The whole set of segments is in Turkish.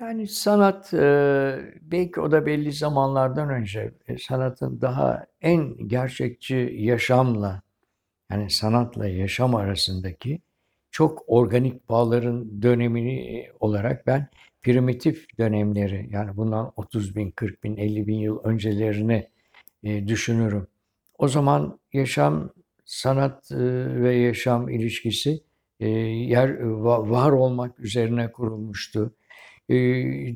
Yani sanat, belki o da belli zamanlardan önce, eee, sanatın daha en gerçekçi yaşamla, yani sanatla yaşam arasındaki çok organik bağların dönemini olarak ben primitif dönemleri, yani bundan 30.000, 40.000, 50.000 yıl öncelerini, eee, düşünürüm. O zaman yaşam, sanat, ve yaşam ilişkisi, yer va var olmak üzerine kurulmuştu.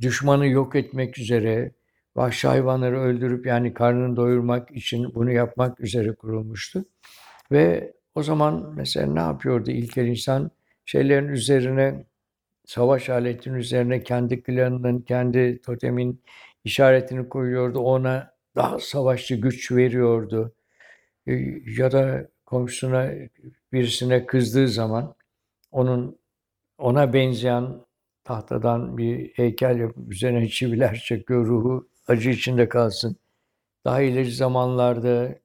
Düşmanı yok etmek üzere, vahşi hayvanları öldürüp, yani karnını doyurmak için bunu yapmak üzere kurulmuştu ve o zaman mesela ne yapıyordu ilkel insan? Şeylerin üzerine, savaş aletinin üzerine kendi klanının, kendi totemin işaretini koyuyordu. Ona daha savaşçı güç veriyordu. Ya da komşusuna, birisine kızdığı zaman onun ona benzeyen tahtadan bir heykel yapıp üzerine çiviler çakıyor, ruhu acı içinde kalsın. Daha ileri zamanlarda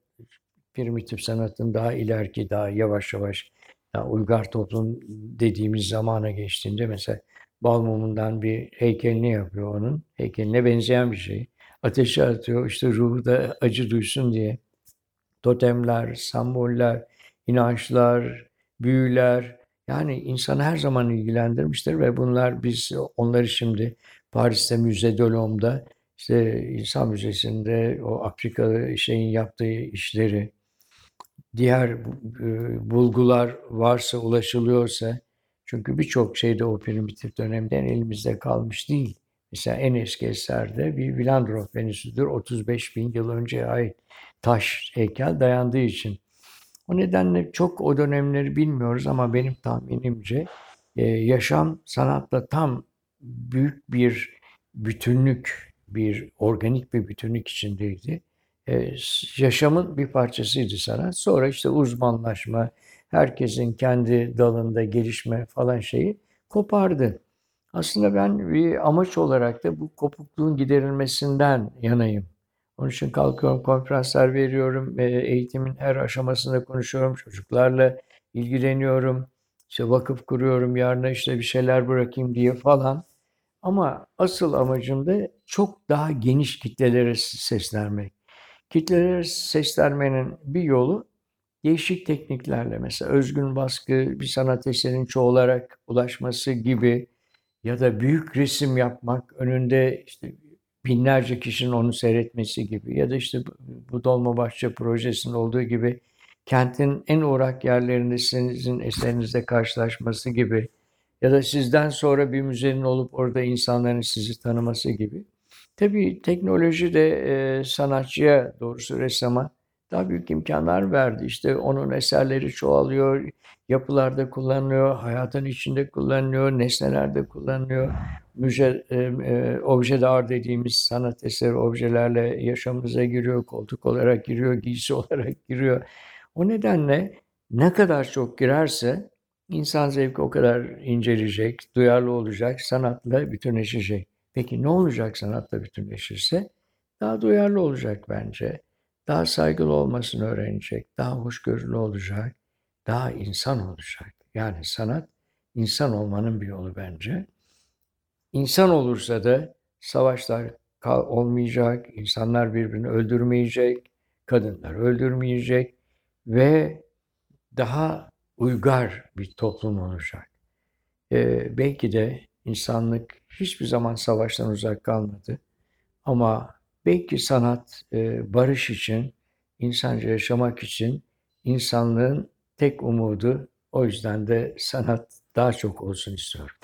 primitif sanatın daha ileriki, daha yavaş yavaş, daha uygar toplum dediğimiz zamana geçtiğinde mesela bal mumundan bir heykelini yapıyor onun. Heykeline benzeyen bir şey. Ateşe atıyor, işte ruhu da acı duysun diye. Totemler, semboller, inançlar, büyüler, yani insanı her zaman ilgilendirmiştir ve bunlar biz onları şimdi Paris'te Musée de l'Hommes'da, işte İnsan Müzesi'nde o Afrikalı şeyin yaptığı işleri, diğer, eee, bulgular varsa, ulaşılıyorsa çünkü birçok şey de o primitif dönemden elimizde kalmış değil. Mesela en eski eser de bir Willandröf Venüsü'dür. 35.000 yıl önceye ait taş heykel dayandığı için. O nedenle çok o dönemleri bilmiyoruz ama benim tahminimce, eee, yaşam sanatla tam büyük bir bütünlük, bir organik bir bütünlük içindeydi. S yaşamın bir parçasıydı sanat. Sonra işte uzmanlaşma, herkesin kendi dalında gelişme falan şeyi kopardı. Aslında ben bir amaç olarak da bu kopukluğun giderilmesinden yanayım. Onun için kalkıyorum, konferanslar veriyorum, eee, eğitimin her aşamasında konuşuyorum, çocuklarla ilgileniyorum, işte vakıf kuruyorum, yarına işte bir şeyler bırakayım diye falan. Ama asıl amacım da çok daha geniş kitlelere seslenmek. Kitlelere seslenmenin bir yolu değişik tekniklerle mesela özgün baskı, bir sanat eserinin çoğalarak ulaşması gibi ya da büyük resim yapmak, önünde işte binlerce kişinin onu seyretmesi gibi ya da işte bu Dolmabahçe projesinde olduğu gibi kentin en uğrak yerlerinde sizin eserinizle karşılaşması gibi ya da sizden sonra bir müzenin olup orada insanların sizi tanıması gibi. Tabii teknoloji de, eee, sanatçıya, doğrusu ressama daha büyük imkânlar verdi. İşte onun eserleri çoğalıyor, yapılarda kullanılıyor, hayatın içinde kullanılıyor, nesnelerde kullanılıyor. Müje emm, eee, obje d'art dediğimiz sanat eseri objelerle yaşamımıza giriyor, koltuk olarak giriyor, giysi olarak giriyor. O nedenle ne kadar çok girerse insan zevki o kadar inceleyecek, duyarlı olacak, sanatla bütünleşecek. Peki ne olacak sanatla bütünleşirse? Daha duyarlı olacak bence, daha saygılı olmasını öğrenecek, daha hoşgörülü olacak, daha insan olacak. Yani sanat insan olmanın bir yolu bence. İnsan olursa da savaşlar olmayacak, insanlar birbirini öldürmeyecek, kadınlar öldürmeyecek ve daha uygar bir toplum olacak. Eee, belki de insanlık hiçbir zaman savaştan uzak kalmadı ama belki sanat, eee, barış için, insanca yaşamak için insanlığın tek umudu. O yüzden de sanat daha çok olsun istiyorum.